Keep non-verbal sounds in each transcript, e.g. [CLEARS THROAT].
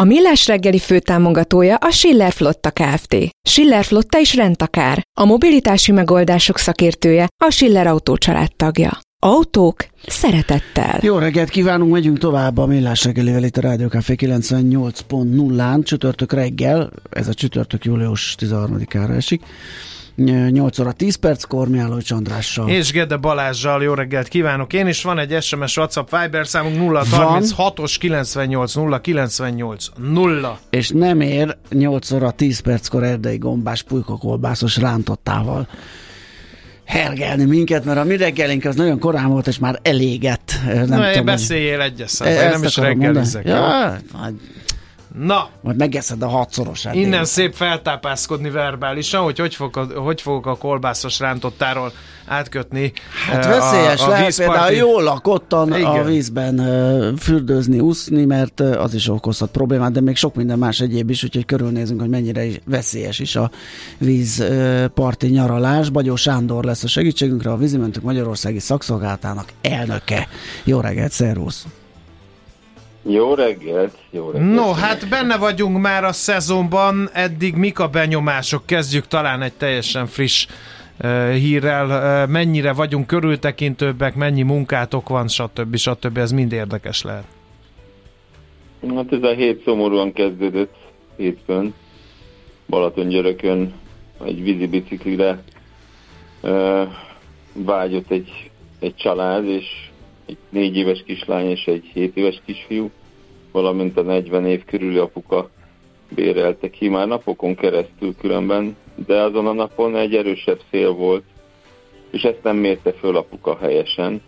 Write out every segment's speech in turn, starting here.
A Millás reggeli főtámogatója a Schiller Flotta Kft. Schiller Flotta is rendtakár. A mobilitási megoldások szakértője a Schiller Autó tagja. Autók szeretettel. Jó reggelt kívánunk, megyünk tovább a Millás reggelivel itt a Rádió Café 98.0-án, csütörtök reggel, ez a csütörtök július 13-ára esik. 8 óra 10 perckor Miálló Csandrással. És Gede Balázsjal jó reggelt kívánok. Én is van egy SMS WhatsApp Viber számunk 036-os 98 0 98 0. És nem ér 8 óra 10 perckor erdei gombás pulykakolbászos rántottával hergelni minket, mert a mi reggelink az nagyon korán volt, és már elégett. Nem Na, tudom, beszéljél egyes nem is reggelizek. Ja, Na! Majd megeszed a hatszorosát. Innen délután. szép feltápászkodni verbálisan, hogy hogy fogok a, hogy fogok a kolbászos rántottáról átkötni. Hát veszélyes a, a lehet például jól lakottan Igen. a vízben fürdőzni, úszni, mert az is okozhat problémát, de még sok minden más egyéb is, úgyhogy körülnézünk, hogy mennyire is veszélyes is a vízparti nyaralás. Bagyó Sándor lesz a segítségünkre, a Vízimentünk Magyarországi Szakszolgáltának elnöke. Jó reggelt, szervusz! Jó reggelt, jó reggelt. No, hát benne vagyunk már a szezonban, eddig mik a benyomások? Kezdjük talán egy teljesen friss uh, hírrel, uh, mennyire vagyunk körültekintőbbek, mennyi munkátok van, stb. stb. Ez mind érdekes lehet. Hát ez a hét szomorúan kezdődött hétfőn, Balatongyörökön egy vízi biciklire uh, vágyott egy, egy család, és egy négy éves kislány és egy hét éves kisfiú, valamint a 40 év körüli apuka bérelte ki már napokon keresztül különben, de azon a napon egy erősebb szél volt, és ezt nem mérte föl apuka helyesen.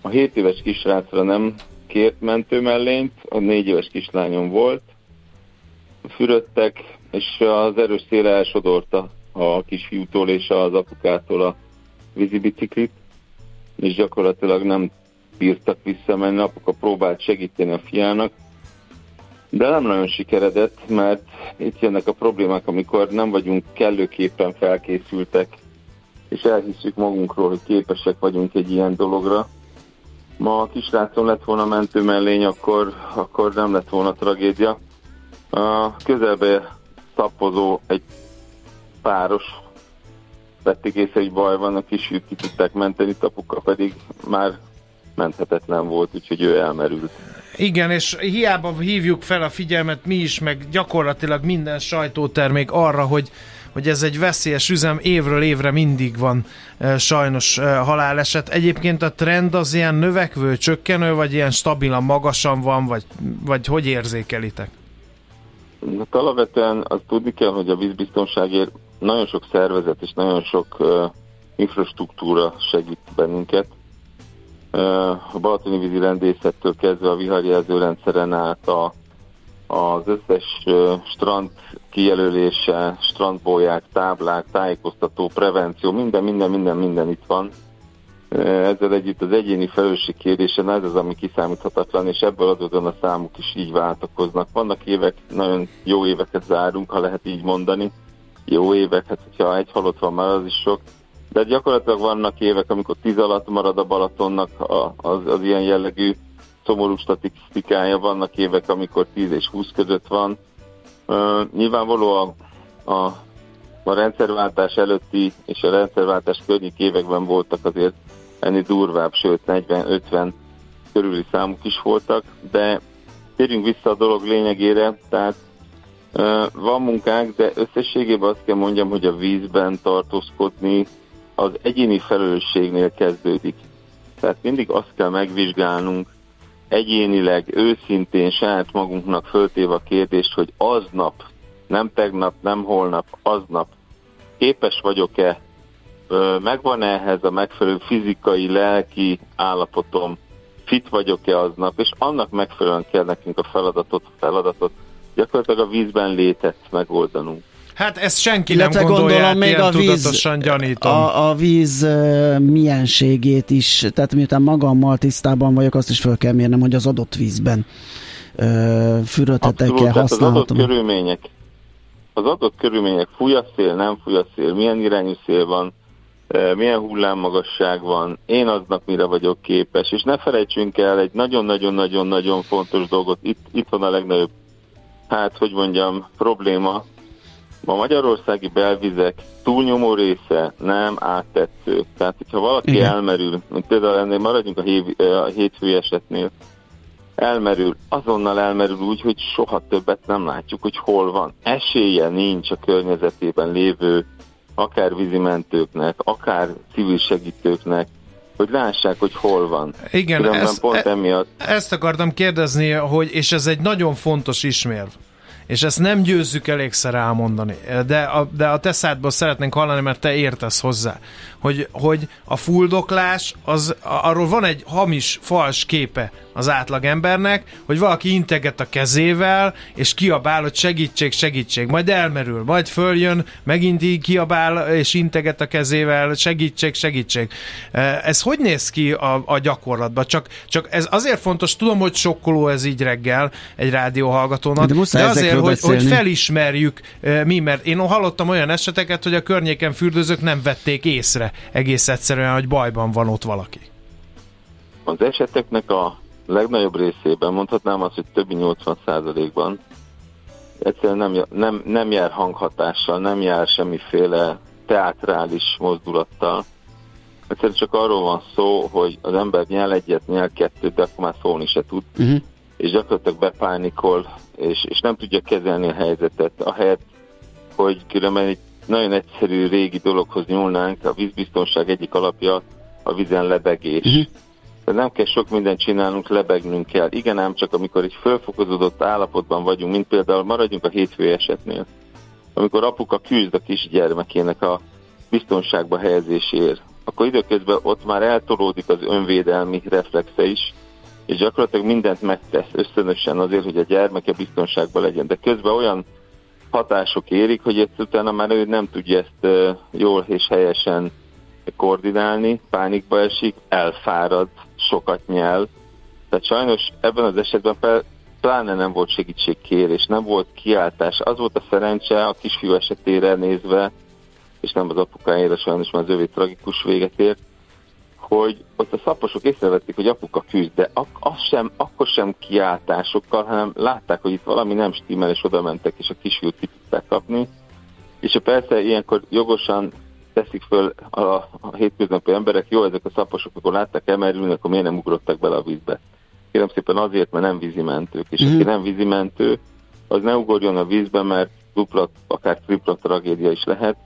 A 7 éves kisrácra nem kért mentőmellényt, a 4 éves kislányom volt, fürödtek, és az erős szél elsodorta a kisfiútól és az apukától a vízibiciklit, és gyakorlatilag nem bírtak visszamenni, apuka próbált segíteni a fiának, de nem nagyon sikeredett, mert itt jönnek a problémák, amikor nem vagyunk kellőképpen felkészültek, és elhiszük magunkról, hogy képesek vagyunk egy ilyen dologra. Ma a kisrácom lett volna mentő mellény, akkor, akkor nem lett volna tragédia. A közelbe tappozó egy páros vették észre, hogy baj van, a kisfiút ki tudták menteni, tapuka pedig már menthetetlen volt, úgyhogy ő elmerült. Igen, és hiába hívjuk fel a figyelmet mi is, meg gyakorlatilag minden sajtótermék arra, hogy hogy ez egy veszélyes üzem, évről évre mindig van e, sajnos e, haláleset. Egyébként a trend az ilyen növekvő, csökkenő, vagy ilyen stabilan magasan van, vagy, vagy hogy érzékelitek? Hát alapvetően azt tudni kell, hogy a vízbiztonságért nagyon sok szervezet és nagyon sok uh, infrastruktúra segít bennünket a Balatoni vízi rendészettől kezdve a viharjelző rendszeren át a, az összes strand kijelölése, strandbóják, táblák, tájékoztató, prevenció, minden, minden, minden, minden itt van. Ezzel együtt az egyéni felelősség kérdése, ez az, ami kiszámíthatatlan, és ebből adódóan a számok is így váltakoznak. Vannak évek, nagyon jó éveket zárunk, ha lehet így mondani. Jó évek, hát hogyha egy halott van már, az is sok de gyakorlatilag vannak évek, amikor 10 alatt marad a Balatonnak az, az ilyen jellegű szomorú statisztikája, vannak évek, amikor 10 és 20 között van. Uh, nyilvánvaló a, a, a rendszerváltás előtti és a rendszerváltás környék években voltak azért ennél durvább, sőt 40-50 körüli számuk is voltak, de térjünk vissza a dolog lényegére, tehát van munkánk, de összességében azt kell mondjam, hogy a vízben tartózkodni az egyéni felelősségnél kezdődik. Tehát mindig azt kell megvizsgálnunk, egyénileg, őszintén saját magunknak föltéve a kérdést, hogy aznap, nem tegnap, nem holnap, aznap képes vagyok-e, megvan -e ehhez a megfelelő fizikai, lelki állapotom, fit vagyok-e aznap, és annak megfelelően kell nekünk a feladatot, feladatot gyakorlatilag a vízben létet megoldanunk. Hát ezt senki Illetve nem gondolja, gondolom, még a víz, gyanítom. A, a víz mienségét is, tehát miután magammal tisztában vagyok, azt is fel kell mérnem, hogy az adott vízben fürödhetek-e, használhatom. Az adott körülmények, az adott körülmények, fúj a szél, nem fúj a szél, milyen irányú szél van, milyen hullámmagasság van, én aznak mire vagyok képes, és ne felejtsünk el egy nagyon-nagyon-nagyon-nagyon fontos dolgot, itt, itt van a legnagyobb, hát hogy mondjam, probléma, a magyarországi belvizek túlnyomó része nem áttetsző. Tehát, hogyha valaki Igen. elmerül, mint például ennél maradjunk a, hév, a hétfői esetnél, elmerül, azonnal elmerül úgy, hogy soha többet nem látjuk, hogy hol van. Esélye nincs a környezetében lévő akár vízimentőknek, akár civil segítőknek, hogy lássák, hogy hol van. Igen, ezt, pont e, emiatt. ezt akartam kérdezni, hogy, és ez egy nagyon fontos ismérv, és ezt nem győzzük elégszer elmondani, de a, de a te szádból szeretnénk hallani, mert te értesz hozzá, hogy, hogy a fuldoklás, az, arról van egy hamis, fals képe az átlagembernek, hogy valaki integet a kezével, és kiabál, hogy segítség, segítség, majd elmerül, majd följön, megint így kiabál, és integet a kezével, segítség, segítség. E, ez hogy néz ki a, a gyakorlatban? Csak, csak ez azért fontos, tudom, hogy sokkoló ez így reggel egy rádióhallgatónak, de, de azért, hogy, hogy felismerjük e, mi, mert én hallottam olyan eseteket, hogy a környéken fürdőzők nem vették észre egész egyszerűen, hogy bajban van ott valaki. Az eseteknek a legnagyobb részében, mondhatnám azt, hogy többi 80%-ban egyszerűen nem, nem, nem jár hanghatással, nem jár semmiféle teátrális mozdulattal. Egyszerűen csak arról van szó, hogy az ember nyel egyet, nyel kettőt, de akkor már szólni se tud, uh-huh. és gyakorlatilag bepánikol, és, és nem tudja kezelni a helyzetet. A helyet, hogy különben egy nagyon egyszerű régi dologhoz nyúlnánk, a vízbiztonság egyik alapja a vízen lebegés. Uh-huh de nem kell sok mindent csinálnunk, lebegnünk kell. Igen, ám csak amikor egy fölfokozódott állapotban vagyunk, mint például maradjunk a hétfő esetnél, amikor apuka küzd a kisgyermekének a biztonságba helyezéséért, akkor időközben ott már eltolódik az önvédelmi reflexe is, és gyakorlatilag mindent megtesz ösztönösen azért, hogy a gyermeke biztonságban legyen. De közben olyan hatások érik, hogy ezt utána már ő nem tudja ezt jól és helyesen koordinálni, pánikba esik, elfárad, sokat nyel. Tehát sajnos ebben az esetben pláne nem volt segítségkérés, nem volt kiáltás. Az volt a szerencse a kisfiú esetére nézve, és nem az apukájára sajnos már az övé tragikus véget ért, hogy ott a szaposok észrevették, hogy apuka küzd, de ak- az sem, akkor sem kiáltásokkal, hanem látták, hogy itt valami nem stimmel, és oda mentek, és a kisfiút ki tudták kapni. És persze ilyenkor jogosan teszik föl a, a hétköznapi emberek, jó, ezek a szaposok, akkor látták emelülni, akkor miért nem ugrottak bele a vízbe? Kérem szépen azért, mert nem vízimentők, és mm. aki nem vízimentő, az ne ugorjon a vízbe, mert dupla, akár tripla tragédia is lehet.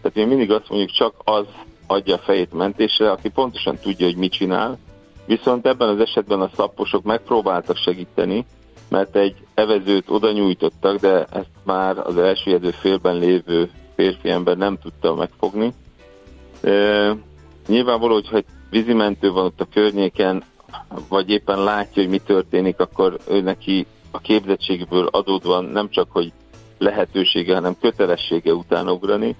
Tehát mi mindig azt mondjuk, csak az adja a fejét mentésre, aki pontosan tudja, hogy mit csinál, viszont ebben az esetben a szaposok megpróbáltak segíteni, mert egy evezőt oda nyújtottak, de ezt már az első félben lévő férfi ember nem tudta megfogni. E, nyilvánvaló, hogyha egy vízimentő van ott a környéken, vagy éppen látja, hogy mi történik, akkor ő neki a képzettségből adódóan nem csak, hogy lehetősége, hanem kötelessége után ugrani,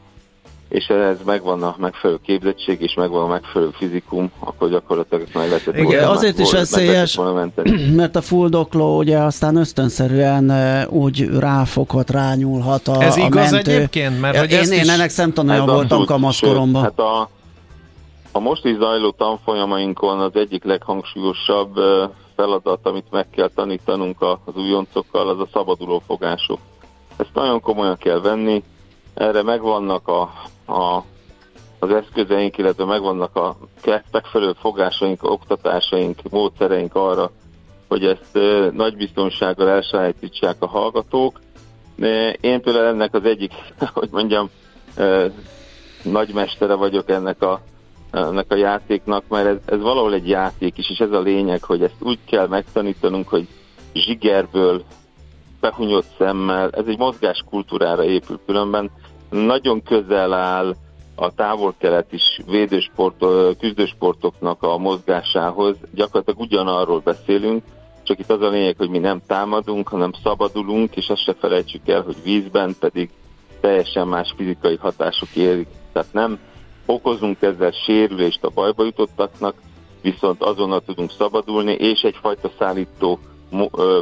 és ehhez megvan a megfelelő képzettség, és megvan a megfelelő fizikum, akkor gyakorlatilag meg lehetett Igen, volna, azért is veszélyes, [CLEARS THROAT] mert a fuldokló ugye aztán ösztönszerűen úgy ráfoghat, rányúlhat a Ez a igaz mentő. egyébként? Mert hogy én, én is... ennek szemtanúja voltam kamaszkoromban. Hát a, a most is zajló tanfolyamainkon az egyik leghangsúlyosabb feladat, amit meg kell tanítanunk az újoncokkal, az a szabaduló fogások. Ezt nagyon komolyan kell venni, erre megvannak a, a, az eszközeink, illetve megvannak a megfelelő fogásaink, oktatásaink, módszereink arra, hogy ezt nagy biztonsággal elsajátítsák a hallgatók. Én például ennek az egyik, [LAUGHS] hogy mondjam, e, nagymestere vagyok ennek a, ennek a játéknak, mert ez, ez valahol egy játék is, és ez a lényeg, hogy ezt úgy kell megtanítanunk, hogy zsigerből, behunyott szemmel, ez egy mozgáskultúrára épül, különben nagyon közel áll a távol-kelet is védősport, küzdősportoknak a mozgásához. Gyakorlatilag ugyanarról beszélünk, csak itt az a lényeg, hogy mi nem támadunk, hanem szabadulunk, és azt se felejtsük el, hogy vízben pedig teljesen más fizikai hatások érik. Tehát nem okozunk ezzel sérülést a bajba jutottaknak, viszont azonnal tudunk szabadulni, és egyfajta szállító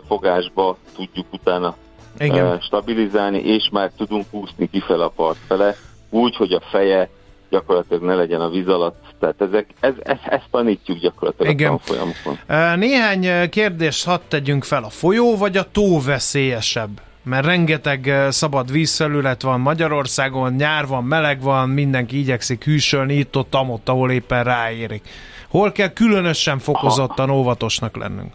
fogásba tudjuk utána Igen. stabilizálni, és már tudunk úszni kifele a part fele, úgy, hogy a feje gyakorlatilag ne legyen a víz alatt. Tehát ezek, ez, ez, ezt tanítjuk gyakorlatilag Igen. a folyamokon. Néhány kérdést hadd tegyünk fel. A folyó vagy a tó veszélyesebb? Mert rengeteg szabad vízfelület van Magyarországon, nyár van, meleg van, mindenki igyekszik hűsölni itt-ott, amott, ahol éppen ráérik. Hol kell különösen fokozottan óvatosnak lennünk?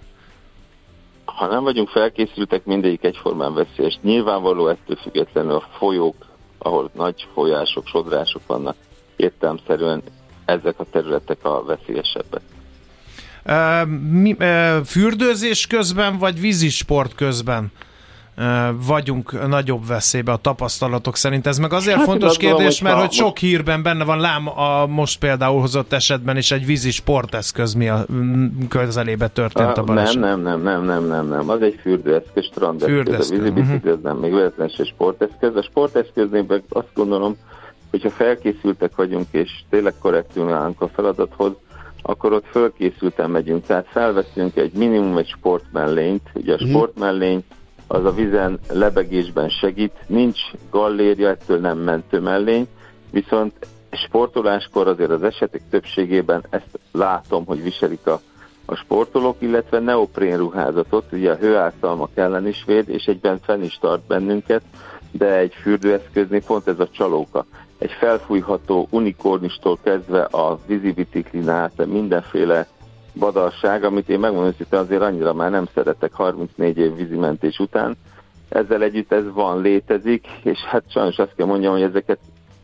Ha nem vagyunk felkészültek, mindegyik egyformán veszélyes. Nyilvánvaló ettől függetlenül a folyók, ahol nagy folyások, sodrások vannak, értelmszerűen ezek a területek a veszélyesebbek. Uh, mi, fürdőzés közben, vagy vízisport közben? Vagyunk nagyobb veszélybe a tapasztalatok szerint. Ez meg azért hát fontos kérdés, mert hogy sok hírben benne van, lám a most például hozott esetben is egy vízi sporteszköz mi a közelébe történt a baleset. Nem, nem, nem, nem, nem, nem. Az egy fürdőeszköz, strandeszköz. Fürdeszköz. A vízi bicikli uh-huh. nem, még véletlenül se sporteszköz. A sporteszköznél meg azt gondolom, hogyha felkészültek vagyunk, és tényleg korrektül állunk a feladathoz, akkor ott fölkészülten megyünk. Tehát felveszünk egy minimum egy sportmellényt. Ugye a uh-huh. Az a vizen lebegésben segít, nincs galléria, ettől nem mentő mellény, viszont sportoláskor azért az esetek többségében ezt látom, hogy viselik a, a sportolók, illetve neoprén ruházatot, ugye a hőártalmak ellen is véd, és egyben fenn is tart bennünket, de egy fürdőeszköznél pont ez a csalóka. Egy felfújható unikornistól kezdve a vízibiciklinál, át mindenféle badalság, amit én megmondom hogy azért annyira már nem szeretek 34 év vízimentés után. Ezzel együtt ez van, létezik, és hát sajnos azt kell mondjam, hogy ezeket,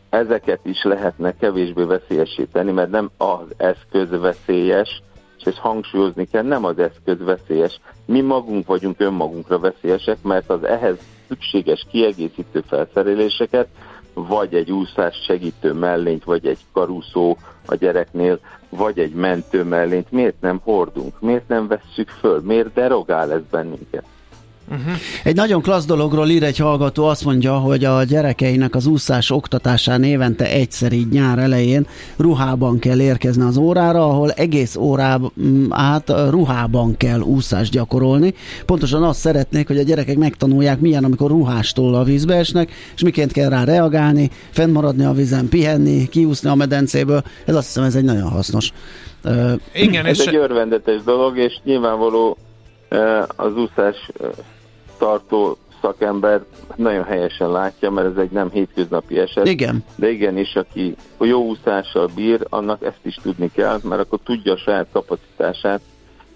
ezeket is lehetne kevésbé veszélyesíteni, mert nem az eszköz veszélyes, és ezt hangsúlyozni kell, nem az eszköz veszélyes. Mi magunk vagyunk önmagunkra veszélyesek, mert az ehhez szükséges kiegészítő felszereléseket, vagy egy úszás segítő mellényt, vagy egy karúszó a gyereknél, vagy egy mentő mellényt miért nem hordunk, miért nem vesszük föl, miért derogál ez bennünket? Uh-huh. Egy nagyon klassz dologról ír egy hallgató, azt mondja, hogy a gyerekeinek az úszás oktatásán évente egyszer így nyár elején ruhában kell érkezni az órára, ahol egész órában át ruhában kell úszást gyakorolni. Pontosan azt szeretnék, hogy a gyerekek megtanulják, milyen, amikor ruhástól a vízbe esnek, és miként kell rá reagálni, fennmaradni a vízen, pihenni, kiúszni a medencéből. Ez azt hiszem, ez egy nagyon hasznos. Igen, ez és... egy örvendetes dolog, és nyilvánvaló az úszás tartó szakember nagyon helyesen látja, mert ez egy nem hétköznapi eset. Igen. De igenis, aki jó úszással bír, annak ezt is tudni kell, mert akkor tudja a saját kapacitását.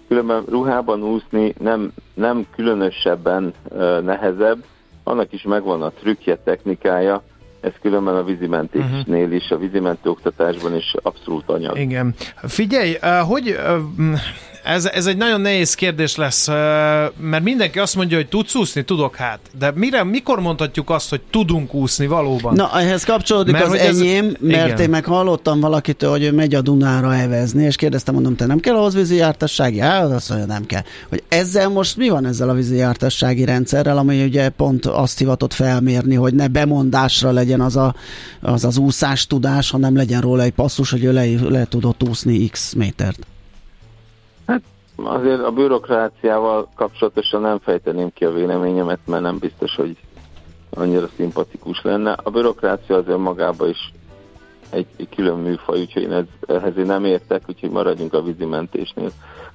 Különben ruhában úszni nem, nem különösebben uh, nehezebb, annak is megvan a trükkje, technikája, ez különben a vízimentésnél uh-huh. is, a vízimentő oktatásban is abszolút anyag. Igen. Figyelj, hogy ez, ez egy nagyon nehéz kérdés lesz, mert mindenki azt mondja, hogy tudsz úszni, tudok hát. De mire, mikor mondhatjuk azt, hogy tudunk úszni valóban? Na, ehhez kapcsolódik mert, az enyém, ez, mert igen. én meg hallottam valakitől, hogy ő megy a Dunára evezni, és kérdeztem, mondom, te nem kell ahhoz vízi jártassági? Hát, azt mondja, nem kell. Hogy ezzel most mi van ezzel a vízi jártassági rendszerrel, ami ugye pont azt hivatott felmérni, hogy ne bemondásra legyen az a, az, az úszás tudás, hanem legyen róla egy passzus, hogy ő le, le tudott úszni x métert. Hát azért a bürokráciával kapcsolatosan nem fejteném ki a véleményemet, mert nem biztos, hogy annyira szimpatikus lenne. A bürokrácia azért magába is egy, egy külön műfaj, úgyhogy én ez, ehhez én nem értek, úgyhogy maradjunk a vízimentésnél.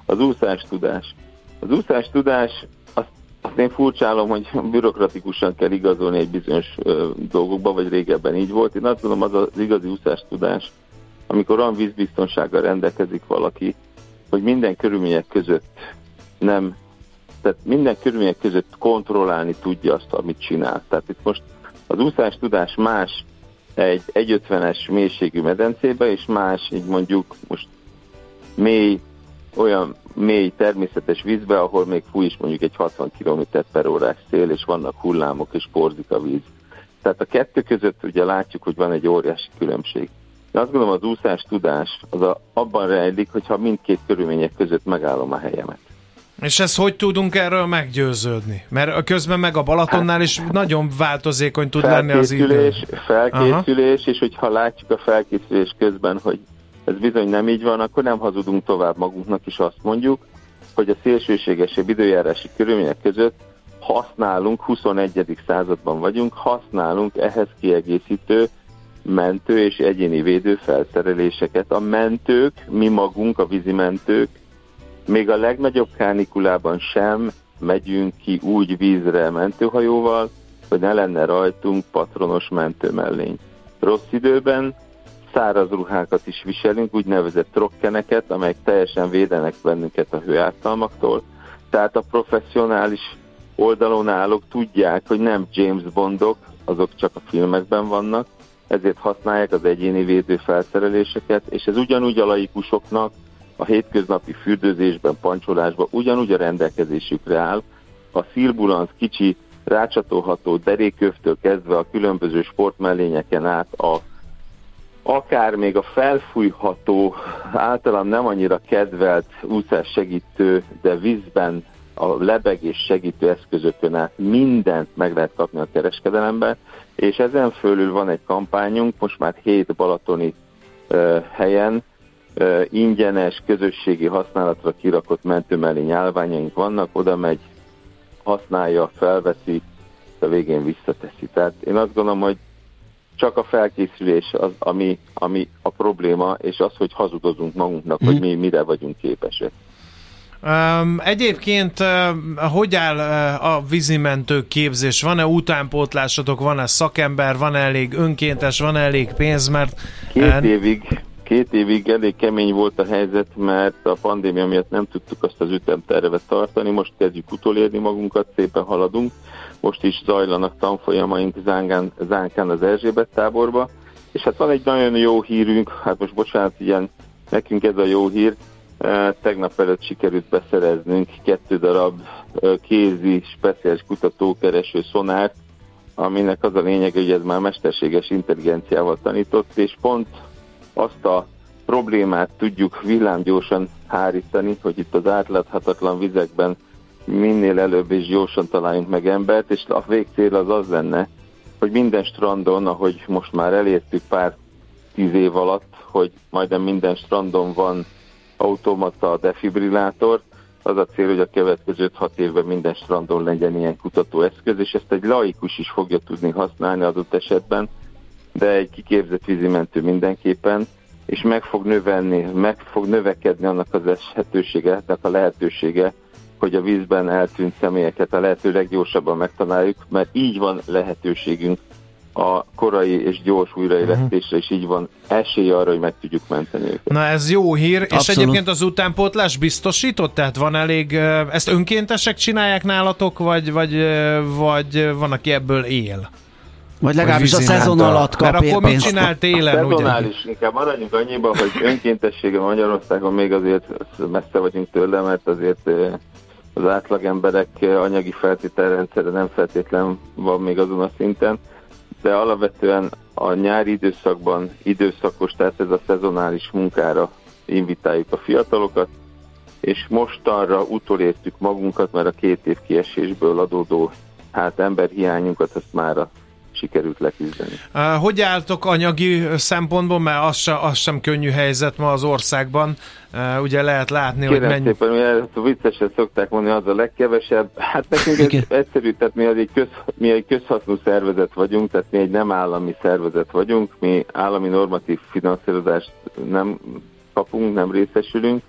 Az úszás tudás. Az úszás tudás, azt, én furcsálom, hogy bürokratikusan kell igazolni egy bizonyos ö, dolgokba, vagy régebben így volt. Én azt gondolom, az az igazi úszás tudás, amikor olyan vízbiztonsággal rendelkezik valaki, hogy minden körülmények között nem, tehát minden körülmények között kontrollálni tudja azt, amit csinál. Tehát itt most az úszás tudás más egy 1,50-es mélységű medencébe, és más így mondjuk most mély, olyan mély természetes vízbe, ahol még fúj is mondjuk egy 60 km per órás szél, és vannak hullámok, és porzik a víz. Tehát a kettő között ugye látjuk, hogy van egy óriási különbség. De azt gondolom az úszás tudás az a, abban rejlik, hogyha mindkét körülmények között megállom a helyemet. És ezt hogy tudunk erről meggyőződni? Mert közben meg a Balatonnál is nagyon változékony tud lenni az idő. Felkészülés, Aha. és hogyha látjuk a felkészülés közben, hogy ez bizony nem így van, akkor nem hazudunk tovább magunknak, és azt mondjuk, hogy a szélsőségesebb időjárási körülmények között használunk, 21. században vagyunk, használunk ehhez kiegészítő mentő és egyéni védő felszereléseket. A mentők, mi magunk, a vízimentők, még a legnagyobb kánikulában sem megyünk ki úgy vízre mentőhajóval, hogy ne lenne rajtunk patronos mentőmellény. Rossz időben száraz ruhákat is viselünk, úgynevezett trokkeneket, amelyek teljesen védenek bennünket a hőártalmaktól. Tehát a professzionális oldalon állók tudják, hogy nem James Bondok, azok csak a filmekben vannak, ezért használják az egyéni védőfelszereléseket, és ez ugyanúgy a laikusoknak a hétköznapi fürdőzésben, pancsolásban ugyanúgy a rendelkezésükre áll. A szilbulanc kicsi rácsatolható derékövtől kezdve a különböző sportmellényeken át a akár még a felfújható, általán nem annyira kedvelt úszás segítő, de vízben a lebegés segítő eszközökön át mindent meg lehet kapni a kereskedelemben, és ezen fölül van egy kampányunk, most már hét balatoni uh, helyen, uh, ingyenes, közösségi használatra kirakott mentőmellény nyálványaink vannak, oda megy, használja, felveszi, a végén visszateszi. Tehát én azt gondolom, hogy csak a felkészülés az, ami, ami a probléma, és az, hogy hazudozunk magunknak, mm. hogy mhm. mi mire vagyunk képesek. Um, egyébként uh, hogy áll uh, a vízimentő képzés? Van-e utánpótlásotok, van-e szakember, van -e elég önkéntes, van -e elég pénz? Mert, két uh, évig két évig elég kemény volt a helyzet, mert a pandémia miatt nem tudtuk azt az ütemtervet tartani, most kezdjük utolérni magunkat, szépen haladunk. Most is zajlanak tanfolyamaink Zánkán, Zánkán az Erzsébet táborba, és hát van egy nagyon jó hírünk, hát most bocsánat, ilyen nekünk ez a jó hír, Tegnap előtt sikerült beszereznünk kettő darab kézi, speciális kutatókereső szonárt, aminek az a lényeg, hogy ez már mesterséges intelligenciával tanított, és pont azt a problémát tudjuk villámgyorsan hárítani, hogy itt az átláthatatlan vizekben minél előbb és gyorsan találjunk meg embert, és a végcél az az lenne, hogy minden strandon, ahogy most már elértük pár tíz év alatt, hogy majdnem minden strandon van automata defibrillátor, az a cél, hogy a következő 6 évben minden strandon legyen ilyen kutatóeszköz, és ezt egy laikus is fogja tudni használni adott esetben, de egy kiképzett vízimentő mindenképpen, és meg fog növelni, meg fog növekedni annak az esetősége, tehát a lehetősége, hogy a vízben eltűnt személyeket a lehető leggyorsabban megtaláljuk, mert így van lehetőségünk a korai és gyors újraélesztésre, uh-huh. és így van esély arra, hogy meg tudjuk menteni őket. Na ez jó hír, Abszolút. és egyébként az utánpótlás biztosított? Tehát van elég, ezt önkéntesek csinálják nálatok, vagy, vagy, vagy van, aki ebből él? Vagy legalábbis a szezon alatt kap Mert akkor mit csinál télen, ugye? Szezonális, inkább maradjunk annyiban, hogy önkéntessége Magyarországon még azért messze vagyunk tőle, mert azért az átlagemberek anyagi feltételrendszere nem feltétlen van még azon a szinten de alapvetően a nyári időszakban időszakos, tehát ez a szezonális munkára invitáljuk a fiatalokat, és mostanra utolértük magunkat, mert a két év kiesésből adódó hát emberhiányunkat azt már sikerült leküzdeni. Hogy álltok anyagi szempontból, mert az sem, az sem könnyű helyzet ma az országban. Ugye lehet látni, Kérem hogy mennyi... szépen, ugye viccesen szokták mondani, az a legkevesebb. Hát nekünk ez egyszerű, tehát mi, egy köz, mi egy közhasznú szervezet vagyunk, tehát mi egy nem állami szervezet vagyunk, mi állami normatív finanszírozást nem kapunk, nem részesülünk,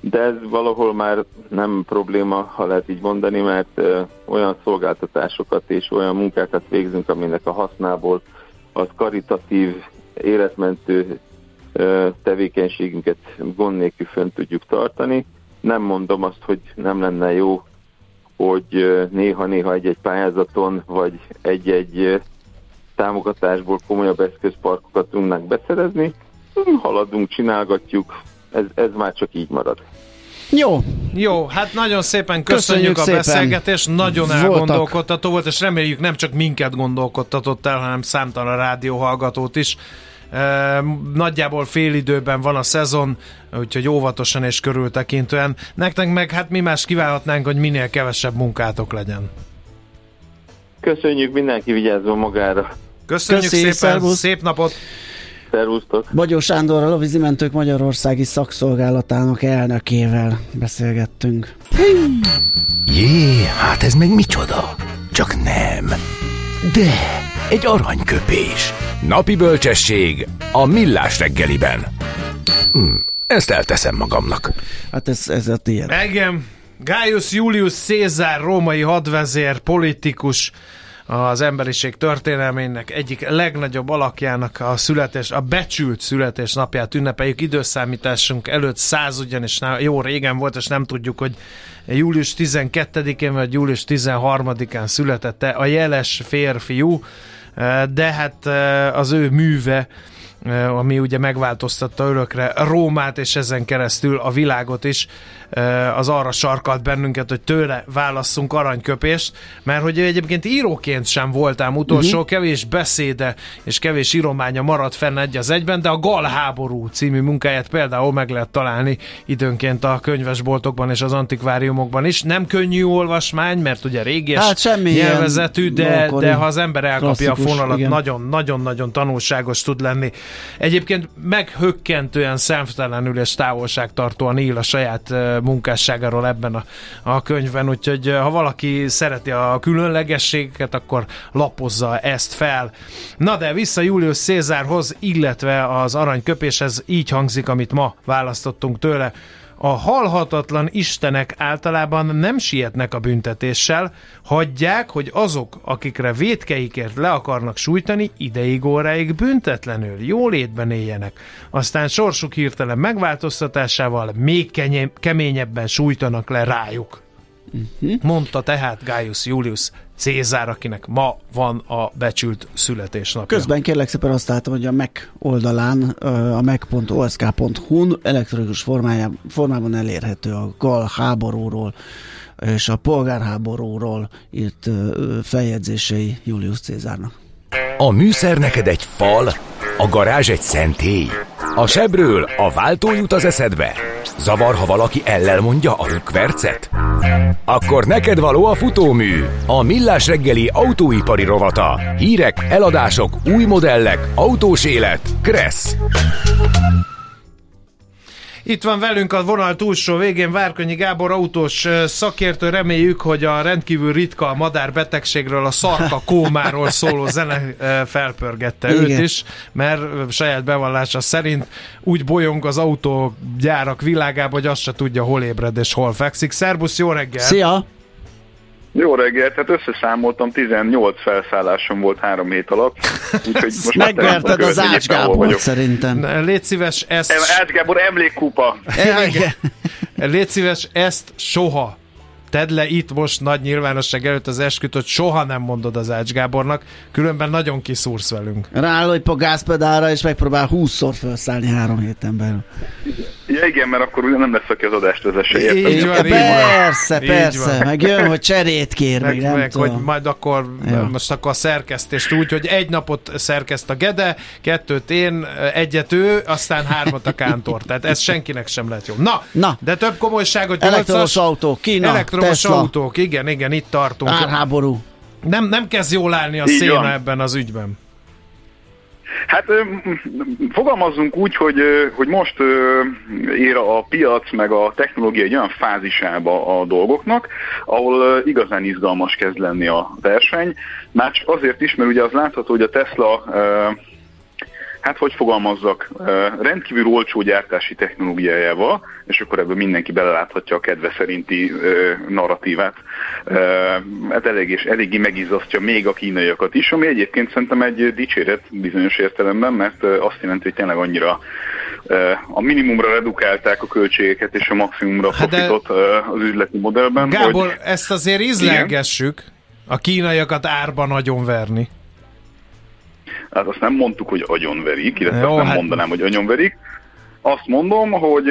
de ez valahol már nem probléma, ha lehet így mondani, mert olyan szolgáltatásokat és olyan munkákat végzünk, aminek a hasznából az karitatív, életmentő tevékenységünket gond nélkül fönn tudjuk tartani. Nem mondom azt, hogy nem lenne jó, hogy néha-néha egy-egy pályázaton, vagy egy-egy támogatásból komolyabb eszközparkokat tudnánk beszerezni. Haladunk, csinálgatjuk, ez, ez már csak így marad. Jó. Jó, hát nagyon szépen köszönjük, köszönjük a szépen. beszélgetést, nagyon Voltak. elgondolkodtató volt, és reméljük nem csak minket gondolkodtatott el, hanem számtalan rádióhallgatót is. Nagyjából fél időben van a szezon, úgyhogy óvatosan és körültekintően. Nektek meg hát mi más kívánhatnánk, hogy minél kevesebb munkátok legyen. Köszönjük, mindenki vigyázzon magára. Köszönjük Köszi, szépen, szervusz. szép napot! Szervusztok! Bagyó Sándor, a Lovizimentők Magyarországi Szakszolgálatának elnökével beszélgettünk. Jé, hát ez meg micsoda? Csak nem. De, egy aranyköpés. Napi bölcsesség a millás reggeliben. Hm, ezt elteszem magamnak. Hát ez, ez a tiéd. Engem Gaius Julius Caesar, római hadvezér, politikus, az emberiség történelmének egyik legnagyobb alakjának a születés, a becsült születésnapját ünnepeljük. Időszámításunk előtt száz ugyanis jó régen volt, és nem tudjuk, hogy július 12-én vagy július 13-án születette a jeles férfiú, de hát az ő műve ami ugye megváltoztatta örökre Rómát, és ezen keresztül a világot is, az arra sarkalt bennünket, hogy tőle válasszunk aranyköpést, mert hogy egyébként íróként sem voltám utolsó, uh-huh. kevés beszéde és kevés írománya maradt fenn egy az egyben, de a Gal háború című munkáját például meg lehet találni időnként a könyvesboltokban és az antikváriumokban is. Nem könnyű olvasmány, mert ugye régi hát semmi nyelvezetű, de, de ha az ember elkapja a fonalat, nagyon-nagyon-nagyon tanulságos tud lenni. Egyébként meghökkentően szemtelenül és távolságtartóan ír a saját munkásságáról ebben a, a könyvben, úgyhogy ha valaki szereti a különlegességeket, akkor lapozza ezt fel. Na de vissza Julius Cézárhoz, illetve az aranyköpéshez így hangzik, amit ma választottunk tőle. A halhatatlan istenek általában nem sietnek a büntetéssel, hagyják, hogy azok, akikre védkeikért le akarnak sújtani, ideig óráig büntetlenül, jólétben éljenek. Aztán sorsuk hirtelen megváltoztatásával még keményebben sújtanak le rájuk. Uh-huh. Mondta tehát Gaius Julius Cézár, akinek ma van a becsült születésnapja. Közben kérlek szépen azt láttam, hogy a Mac oldalán, a mac.osk.hu-n elektronikus formájában, formában elérhető a gal háborúról és a polgárháborúról írt feljegyzései Julius Cézárnak. A műszer neked egy fal, a garázs egy szentély. A sebről a váltó jut az eszedbe. Zavar, ha valaki ellel mondja a rükvercet? Akkor neked való a futómű, a millás reggeli autóipari rovata. Hírek, eladások, új modellek, autós élet. Kressz. Itt van velünk a vonal túlsó végén Várkonyi Gábor autós szakértő. Reméljük, hogy a rendkívül ritka madár betegségről, a szarka [LAUGHS] kómáról szóló zene felpörgette Igen. őt is, mert saját bevallása szerint úgy bolyong az autógyárak világába, hogy azt se tudja, hol ébred és hol fekszik. Szerbusz, jó reggel! Szia! Jó reggelt, hát összeszámoltam, 18 felszállásom volt három hét alatt. [LAUGHS] Úgyhogy most Megverted az Ács Gábor szerintem. Légy szíves, ezt... Ács Gábor emlékkupa. [LAUGHS] Légy szíves, ezt soha tedd le itt most nagy nyilvánosság előtt az esküt, hogy soha nem mondod az Ács Gábornak, különben nagyon kiszúrsz velünk. Rálőj a gázpedára, és megpróbál 20-szor felszállni három héten belül. Ja igen, mert akkor nem lesz, aki az adást vezesse. Így van, persze, így persze. Így van. Meg jön, hogy cserét kér, meg, nem meg, tudom. hogy majd akkor, ja. most akkor a szerkesztést úgy, hogy egy napot szerkeszt a Gede, kettőt én, egyet ő, aztán hármat a Kántor. Tehát ez senkinek sem lehet jó. Na, Na. de több komolyságot Elektromos autó, Kína, Elektromos Tesla. autók, igen, igen, itt tartunk. Árháború. Nem, nem kezd jól állni a Így széna van. ebben az ügyben. Hát fogalmazzunk úgy, hogy, hogy most ér a piac meg a technológia egy olyan fázisába a dolgoknak, ahol igazán izgalmas kezd lenni a verseny. Már csak azért is, mert ugye az látható, hogy a Tesla hát hogy fogalmazzak, rendkívül olcsó gyártási technológiájával, és akkor ebből mindenki beleláthatja a kedve szerinti narratívát. Hát elég és eléggé megizzasztja még a kínaiakat is, ami egyébként szerintem egy dicséret bizonyos értelemben, mert azt jelenti, hogy tényleg annyira a minimumra redukálták a költségeket és a maximumra hát profitot az üzleti modellben. Gábor, hogy... ezt azért ízlelgessük, a kínaiakat árba nagyon verni. Hát azt nem mondtuk, hogy agyonverik, illetve Jó, azt nem hát... mondanám, hogy agyonverik. Azt mondom, hogy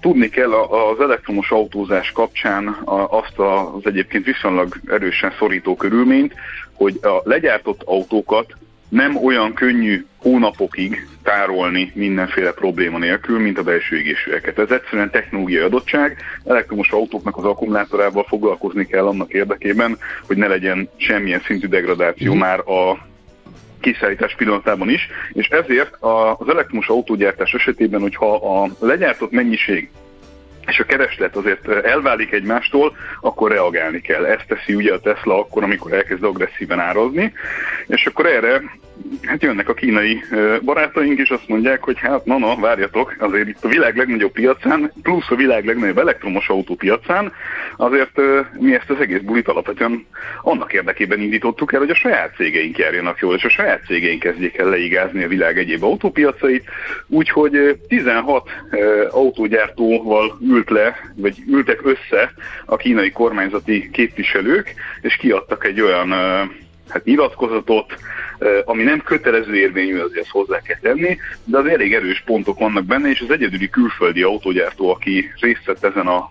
tudni kell az elektromos autózás kapcsán azt az egyébként viszonylag erősen szorító körülményt, hogy a legyártott autókat nem olyan könnyű hónapokig tárolni mindenféle probléma nélkül, mint a belső égésűeket. Ez egyszerűen technológiai adottság, elektromos autóknak az akkumulátorával foglalkozni kell annak érdekében, hogy ne legyen semmilyen szintű degradáció mm. már a kiszállítás pillanatában is, és ezért az elektromos autógyártás esetében, hogyha a legyártott mennyiség és a kereslet azért elválik egymástól, akkor reagálni kell. Ezt teszi ugye a Tesla akkor, amikor elkezd agresszíven árazni, és akkor erre hát jönnek a kínai barátaink, és azt mondják, hogy hát na, na, várjatok, azért itt a világ legnagyobb piacán, plusz a világ legnagyobb elektromos autó piacán, azért mi ezt az egész bulit alapvetően annak érdekében indítottuk el, hogy a saját cégeink járjanak jól, és a saját cégeink kezdjék el leigázni a világ egyéb autópiacait, úgyhogy 16 autógyártóval ült le, vagy ültek össze a kínai kormányzati képviselők, és kiadtak egy olyan hát nyilatkozatot, ami nem kötelező érvényű, azért ezt hozzá kell tenni, de az elég erős pontok vannak benne, és az egyedüli külföldi autógyártó, aki részt vett ezen a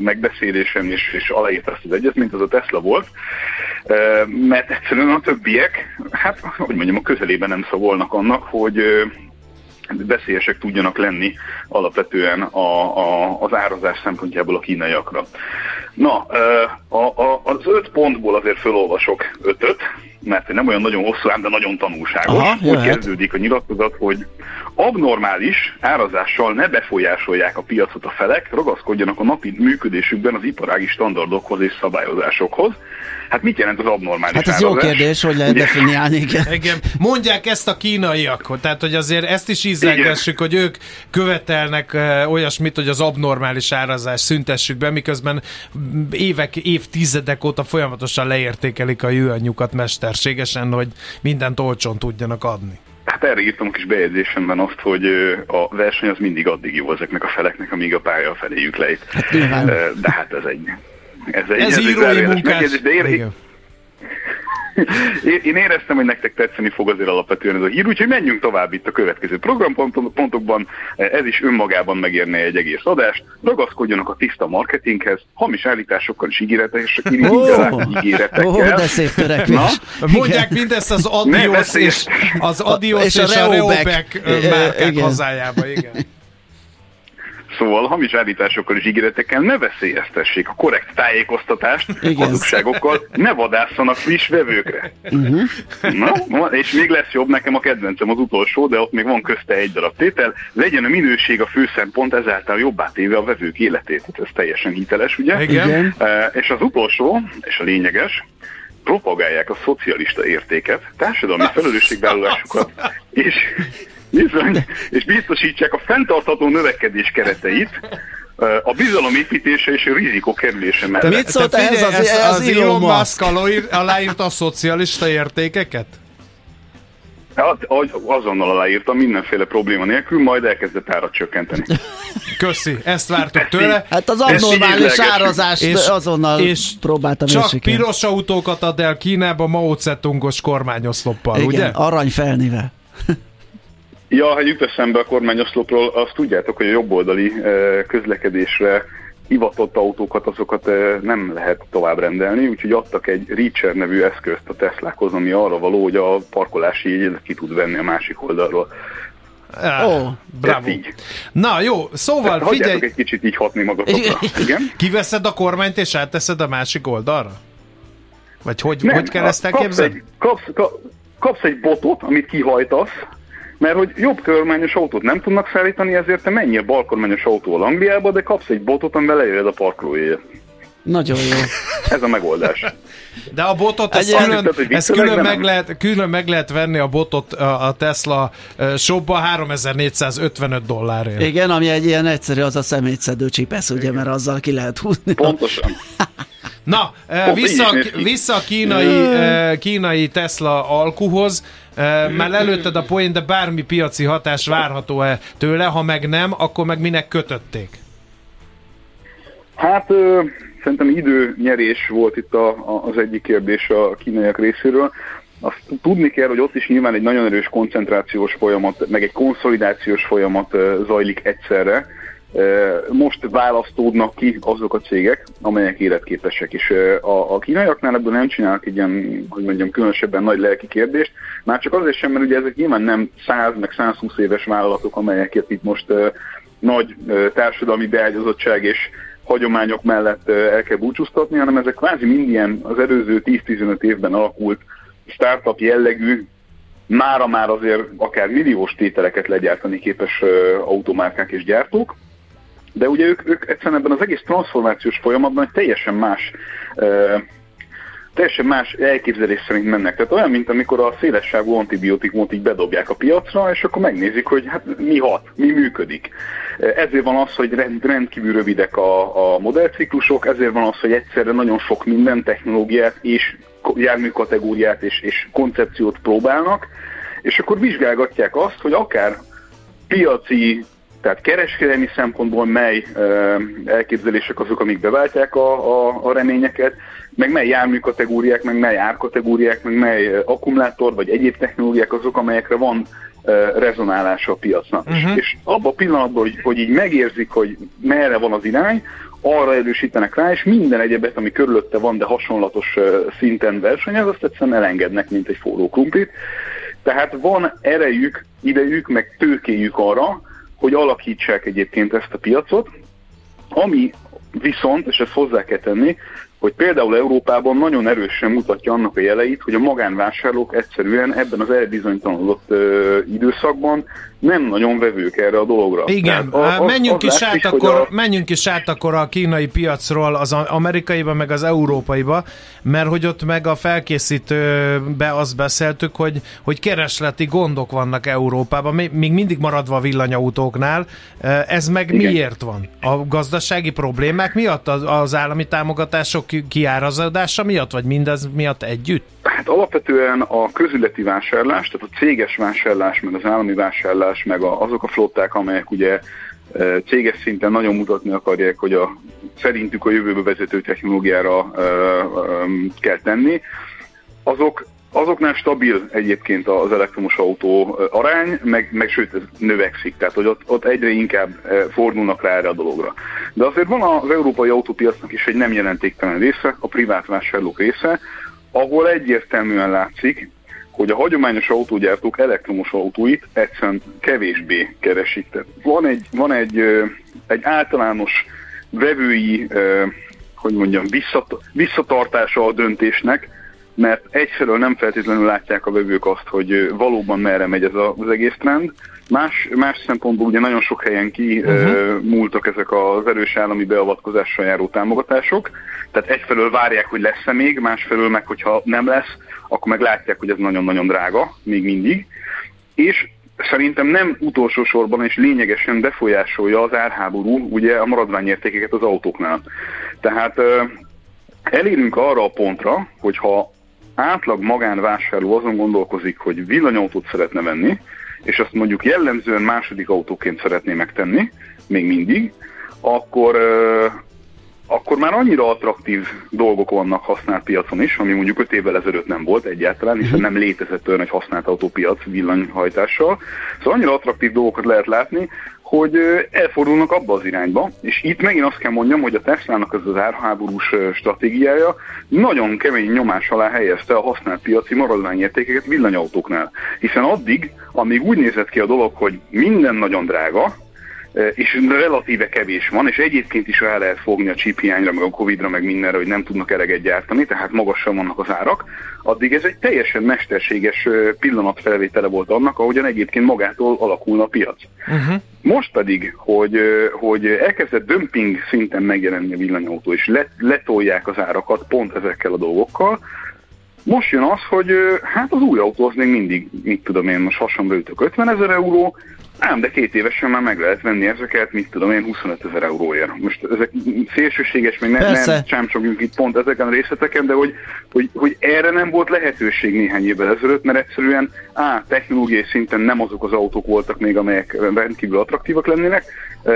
megbeszélésen, és, és aláírta ezt az egyezményt, az a Tesla volt, mert egyszerűen a többiek, hát, hogy mondjam, a közelében nem szagolnak annak, hogy veszélyesek tudjanak lenni alapvetően a, a, az árazás szempontjából a kínaiakra. Na, a, a, az öt pontból azért felolvasok ötöt, mert nem olyan nagyon hosszú, ám de nagyon tanulságos. Aha, Úgy kezdődik a nyilatkozat, hogy abnormális árazással ne befolyásolják a piacot a felek, ragaszkodjanak a napi működésükben az iparági standardokhoz és szabályozásokhoz. Hát mit jelent az abnormális Hát ez jó kérdés, hogy lehet definiálni. Igen. igen. Mondják ezt a kínaiak, tehát hogy azért ezt is ízelgessük, hogy ők követelnek uh, olyasmit, hogy az abnormális árazás szüntessük be, miközben évek, évtizedek óta folyamatosan leértékelik a jőanyjukat mesterségesen, hogy mindent olcsón tudjanak adni. Hát erre írtam a kis bejegyzésemben azt, hogy a verseny az mindig addig jó ezeknek a feleknek, amíg a pálya feléjük lejt. Hát, de hát ez egy... Ez, egy, ez, ez írói munkás. De ér, [LAUGHS] én éreztem, hogy nektek tetszeni fog azért alapvetően ez a hír, úgyhogy menjünk tovább itt a következő programpontokban. Ez is önmagában megérne egy egész adást. Ragaszkodjanak a tiszta marketinghez, hamis állításokkal és ígéretekkel. Oh, ígéretekkel. Oh, de szép törekvés. Na? Mondják mindezt az Adios és, az Adios és, és a Reobek márkák hazájába, igen. Szóval hamis állításokkal és ígéretekkel ne veszélyeztessék a korrekt tájékoztatást hazugságokkal, ne vadásszanak friss vevőkre. Uh-huh. Na, és még lesz jobb, nekem a kedvencem az utolsó, de ott még van közte egy darab tétel, legyen a minőség a főszempont, ezáltal jobbá téve a vevők életét. Hát ez teljesen hiteles, ugye? Igen. E, és az utolsó, és a lényeges, propagálják a szocialista értéket, társadalmi felelősségvállalásukat, és Bizony, és biztosítsák a fenntartható növekedés kereteit, a bizalomépítése és a rizikó kerülése mellett. Mit szólt ehhez az, az, az, az Elon Musk aláírta a szocialista értékeket? Hát, azonnal aláírtam, mindenféle probléma nélkül, majd elkezdett árat csökkenteni. Köszi, ezt vártuk tőle. Hát az abnormális árazást és, azonnal és próbáltam Csak érseken. piros autókat ad el Kínába Mao Zedongos kormányoszloppal, Igen, ugye? arany felnivel. Ja, ha jut eszembe a kormányoszlopról, azt tudjátok, hogy a jobboldali közlekedésre hivatott autókat, azokat nem lehet tovább rendelni, úgyhogy adtak egy Reacher nevű eszközt a Teslákhoz, ami arra való, hogy a parkolási jegyet ki tud venni a másik oldalról. Ah, oh, bravo. Így. Na jó, szóval Tehát figyelj... egy kicsit így hatni magatokra. Igen? Kiveszed a kormányt és átteszed a másik oldalra? Vagy hogy, nem, hogy kell ezt elképzelni? Kapsz egy, kapsz, kapsz egy botot, amit kihajtasz, mert hogy jobb kormányos autót nem tudnak szállítani, ezért te menjél balkormányos autóval Angliába, de kapsz egy botot, amivel lejöjjed a parkolójéért. Nagyon jó. Ez a megoldás. De a botot, ezt külön, ezt külön, meg lehet, külön meg lehet venni a botot a Tesla shopba 3455 dollárért. Igen, ami egy ilyen egyszerű, az a szemétszedő csipesz, ugye, mert azzal ki lehet húzni. Pontosan. Na, vissza, vissza a kínai, kínai Tesla alkuhoz. Már előtted a poén, de bármi piaci hatás várható-e tőle, ha meg nem, akkor meg minek kötötték? Hát ö, szerintem időnyerés volt itt a, a, az egyik kérdés a kínaiak részéről. Azt tudni kell, hogy ott is nyilván egy nagyon erős koncentrációs folyamat, meg egy konszolidációs folyamat zajlik egyszerre, most választódnak ki azok a cégek, amelyek életképesek, és a, a kínaiaknál ebből nem csinálnak egy ilyen, hogy mondjam, különösebben nagy lelki kérdést, már csak azért sem, mert ugye ezek nyilván nem 100 meg 120 éves vállalatok, amelyeket itt most nagy társadalmi beágyazottság és hagyományok mellett el kell búcsúztatni, hanem ezek kvázi mind ilyen az előző 10-15 évben alakult startup jellegű, mára már azért akár milliós tételeket legyártani képes automárkák és gyártók, de ugye ők, ők egyszerűen ebben az egész transformációs folyamatban egy teljesen más teljesen más elképzelés szerint mennek. Tehát olyan, mint amikor a szélessávú antibiotikumot így bedobják a piacra, és akkor megnézik, hogy hát mi hat, mi működik. Ezért van az, hogy rendkívül rövidek a, a modellciklusok, ezért van az, hogy egyszerre nagyon sok minden technológiát és járműkategóriát és, és koncepciót próbálnak, és akkor vizsgálgatják azt, hogy akár piaci tehát kereskedelmi szempontból mely elképzelések azok, amik beváltják a, a, a reményeket, meg mely jármű kategóriák, meg mely árkategóriák, meg mely akkumulátor vagy egyéb technológiák azok, amelyekre van rezonálása a piacnak. Uh-huh. És, és abban a pillanatban, hogy, hogy így megérzik, hogy merre van az irány, arra erősítenek rá, és minden egyebet, ami körülötte van, de hasonlatos szinten versenyez, azt egyszerűen elengednek, mint egy forró krumplit. Tehát van erejük, idejük, meg tőkéjük arra, hogy alakítsák egyébként ezt a piacot, ami viszont, és ezt hozzá kell tenni, hogy például Európában nagyon erősen mutatja annak a jeleit, hogy a magánvásárlók egyszerűen ebben az elbizonytalanodott időszakban nem nagyon vevők erre a dologra. Igen, a, az, menjünk, az is át akkor, a... menjünk is át akkor a kínai piacról az amerikaiba, meg az európaiba, mert hogy ott meg a felkészítőbe azt beszéltük, hogy, hogy keresleti gondok vannak Európában, még mindig maradva a villanyautóknál. Ez meg Igen. miért van? A gazdasági problémák miatt? Az állami támogatások kiárazása miatt, vagy mindez miatt együtt? Hát alapvetően a közületi vásárlás, tehát a céges vásárlás, meg az állami vásárlás, meg a, azok a flották, amelyek ugye e, céges szinten nagyon mutatni akarják, hogy a szerintük a jövőbe vezető technológiára ö, e, ö, e, kell tenni, azok Azoknál stabil egyébként az elektromos autó arány, meg, meg sőt ez növekszik, tehát hogy ott, ott egyre inkább fordulnak rá erre a dologra. De azért van az európai autópiacnak is egy nem jelentéktelen része, a privát vásárlók része, ahol egyértelműen látszik, hogy a hagyományos autógyártók elektromos autóit egyszerűen kevésbé keresik. Tehát van egy, van egy, egy általános vevői, hogy mondjam, visszatartása a döntésnek, mert egyfelől nem feltétlenül látják a vevők azt, hogy valóban merre megy ez az egész trend, Más, más szempontból ugye nagyon sok helyen ki uh-huh. múltak ezek az erős állami beavatkozással járó támogatások, tehát egyfelől várják, hogy lesz-e még, másfelől meg, hogyha nem lesz, akkor meg látják, hogy ez nagyon-nagyon drága, még mindig. És szerintem nem utolsó sorban és lényegesen befolyásolja az árháború ugye a maradványértékeket az autóknál. Tehát elérünk arra a pontra, hogyha átlag magánvásárló azon gondolkozik, hogy villanyautót szeretne venni, és azt mondjuk jellemzően második autóként szeretné megtenni, még mindig, akkor, akkor már annyira attraktív dolgok vannak használt piacon is, ami mondjuk 5 évvel ezelőtt nem volt egyáltalán, hiszen nem létezett olyan egy használt autópiac villanyhajtással. Szóval annyira attraktív dolgokat lehet látni, hogy elfordulnak abba az irányba, és itt megint azt kell mondjam, hogy a Tesla-nak ez az árháborús stratégiája nagyon kemény nyomás alá helyezte a használt piaci maradványértékeket villanyautóknál. Hiszen addig, amíg úgy nézett ki a dolog, hogy minden nagyon drága, és relatíve kevés van, és egyébként is rá lehet fogni a chip hiányra, meg a Covid-ra, meg mindenre, hogy nem tudnak eleget gyártani, tehát magasan vannak az árak, addig ez egy teljesen mesterséges pillanatfelvétele volt annak, ahogyan egyébként magától alakulna a piac. Uh-huh. Most pedig, hogy, hogy elkezdett dömping szinten megjelenni a villanyautó, és letolják az árakat pont ezekkel a dolgokkal, most jön az, hogy hát az új autó az még mindig, mit tudom én, most hasonló 50 ezer euró, Ám, de két évesen már meg lehet venni ezeket, mit tudom én, 25 ezer euróért. Most ezek szélsőséges, még nem, nem csámcsogjunk itt pont ezeken a részleteken, de hogy, hogy, hogy erre nem volt lehetőség néhány évvel ezelőtt, mert egyszerűen A. technológiai szinten nem azok az autók voltak még, amelyek rendkívül attraktívak lennének,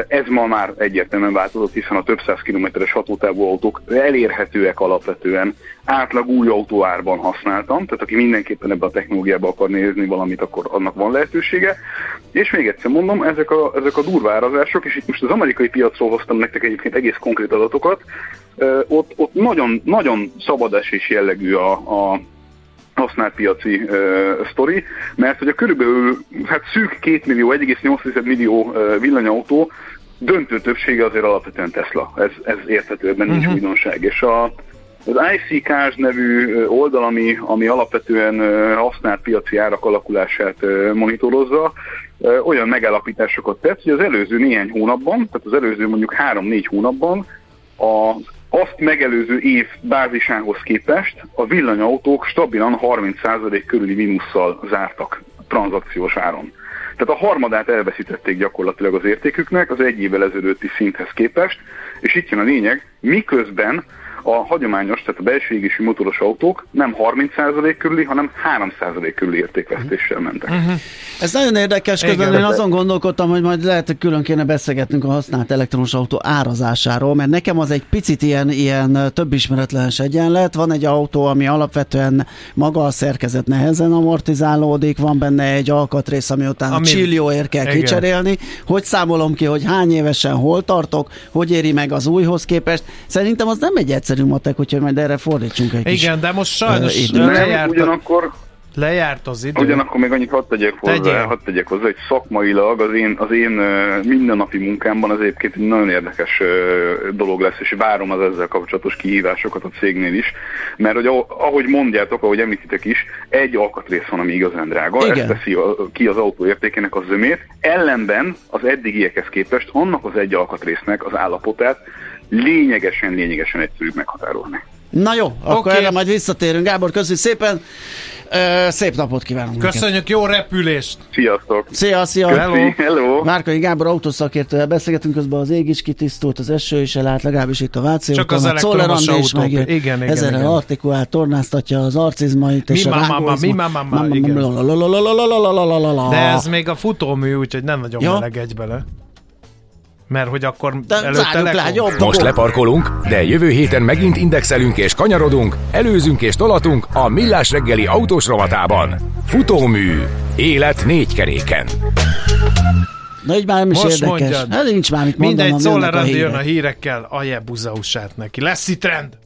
ez ma már egyértelműen változott, hiszen a több száz kilométeres hatótávú autók elérhetőek alapvetően átlag új autóárban használtam, tehát aki mindenképpen ebbe a technológiába akar nézni valamit, akkor annak van lehetősége. És még egyszer mondom, ezek a, ezek a durva árazások, és itt most az amerikai piacról hoztam nektek egyébként egész konkrét adatokat, ott, ott nagyon, nagyon szabadesés jellegű a, a használt piaci uh, sztori, mert hogy a körülbelül hát szűk 2 millió, 1,8 millió uh, villanyautó döntő többsége azért alapvetően Tesla. Ez, ez érthető, ebben uh-huh. nincs mhm. újdonság. És a, az IC Cars nevű oldal, ami, ami alapvetően használt piaci árak alakulását monitorozza, olyan megállapításokat tett, hogy az előző néhány hónapban, tehát az előző mondjuk 3-4 hónapban az azt megelőző év bázisához képest a villanyautók stabilan 30% körüli mínusszal zártak tranzakciós áron. Tehát a harmadát elveszítették gyakorlatilag az értéküknek az egy évvel ezelőtti szinthez képest, és itt jön a lényeg, miközben a hagyományos, tehát a belső égésű motoros autók nem 30% körüli, hanem 3% körüli értékvesztéssel mentek. Uh-huh. Ez nagyon érdekes, közben én azon gondolkodtam, hogy majd lehet, hogy külön kéne beszélgetnünk a használt elektromos autó árazásáról, mert nekem az egy picit ilyen, ilyen több ismeretlenes egyenlet. Van egy autó, ami alapvetően maga a szerkezet nehezen amortizálódik, van benne egy alkatrész, ami után ami... csillióért kell Igen. kicserélni. Hogy számolom ki, hogy hány évesen hol tartok, hogy éri meg az újhoz képest. Szerintem az nem egy egyszerű matek, hogyha majd erre fordítsunk egy Igen, kis de most sajnos uh, lejárt, ugyanakkor lejárt az idő. Ugyanakkor még annyit hadd tegyek hozzá, hadd tegyek hozzá, hogy szakmailag az én, az én mindennapi munkámban az egyébként egy nagyon érdekes dolog lesz, és várom az ezzel kapcsolatos kihívásokat a cégnél is, mert hogy ahogy mondjátok, ahogy említitek is, egy alkatrész van, ami igazán drága, Igen. ez teszi ki az autó értékének a zömét, ellenben az eddigiekhez képest annak az egy alkatrésznek az állapotát lényegesen, lényegesen egyszerűbb meghatározni. Na jó, okay. akkor erre majd visszatérünk. Gábor, köszönjük szépen! Uh, szép napot kívánunk! Köszönjük, neked. jó repülést! Sziasztok! Szia, szia! Hello! Hello. Márkai Gábor autószakértővel beszélgetünk, közben az ég is kitisztult, az eső is elállt, legalábbis itt a Váci Csak az elektromos autók. Meg, igen, igen, ezzel igen. artikulált, tornáztatja az arcizmait. Mi mama, mi mama, igen. De ez még a futómű, úgyhogy nem nagyon meleg egy bele. Mert hogy akkor de előtte le, jobb, Most leparkolunk, de jövő héten megint indexelünk és kanyarodunk, előzünk és tolatunk a Millás reggeli autós rovatában. Futómű. Élet négy keréken. Na így már nem is Most érdekes. Hát nincs már mit mondanom. Mindegy, Szoller jön a hírekkel, a jebuzausát neki. Lesz itt trend.